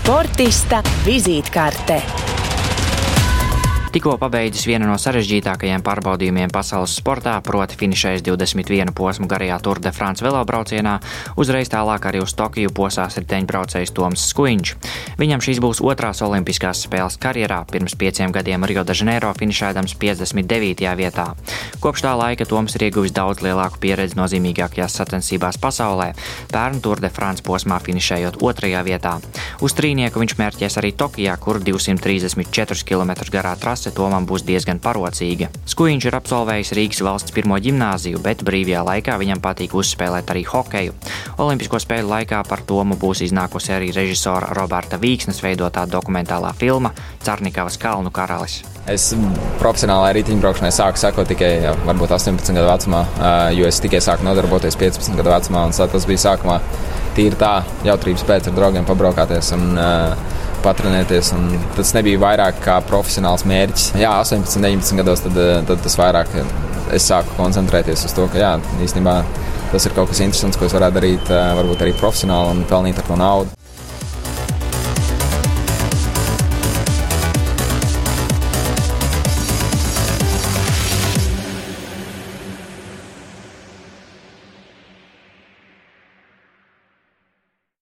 Sportista vizītkarte. Tikko pabeidzis vienu no sarežģītākajiem pārbaudījumiem pasaules sportā, proti finišējis 21 posmu garajā Tour de France velobraucienā, uzreiz tālāk arī uz Tokiju posās riteņbraucējs Toms Skuiņš. Viņam šīs būs otrās olimpiskās spēles karjerā, pirms pieciem gadiem Rio de Janeiro finišēdams 59. vietā. Kopš tā laika Toms ir ieguvis daudz lielāku pieredzi nozīmīgākajās sacensībās pasaulē, pērn Tour de France posmā finišējot otrajā vietā. Uz trīnieku viņš mērķēs arī Tokijā, kur 234 km garā trasa klase Tomam būs diezgan parocīga. Skuiņš ir absolvējis Rīgas valsts pirmo gimnāziju, bet brīvajā laikā viņam patīk uzspēlēt arī hokeju. Olimpisko spēļu laikā par Tomu būs iznākusi arī režisora Roberta Vīksnes veidotā dokumentālā filma Carnikavas kalnu karalis. Es profesionālajai riteņbraukšanai sāku sekot tikai jā, varbūt 18 gadu vecumā, jo es tikai sāku nodarboties 15 gadu vecumā. Tas bija sākumā tīri tā, jautrības pēc ar draugiem pabraukāties. Un, uh, patrenēties. Tas nebija vairāk kā profesionāls mērķis. Jā, 18, 19 gados tad, tad tas vairāk es sāku koncentrēties uz to, ka jā, īstenībā tas ir kaut kas interesants, ko es varētu darīt, varbūt arī profesionāli un pelnīt ar to naudu.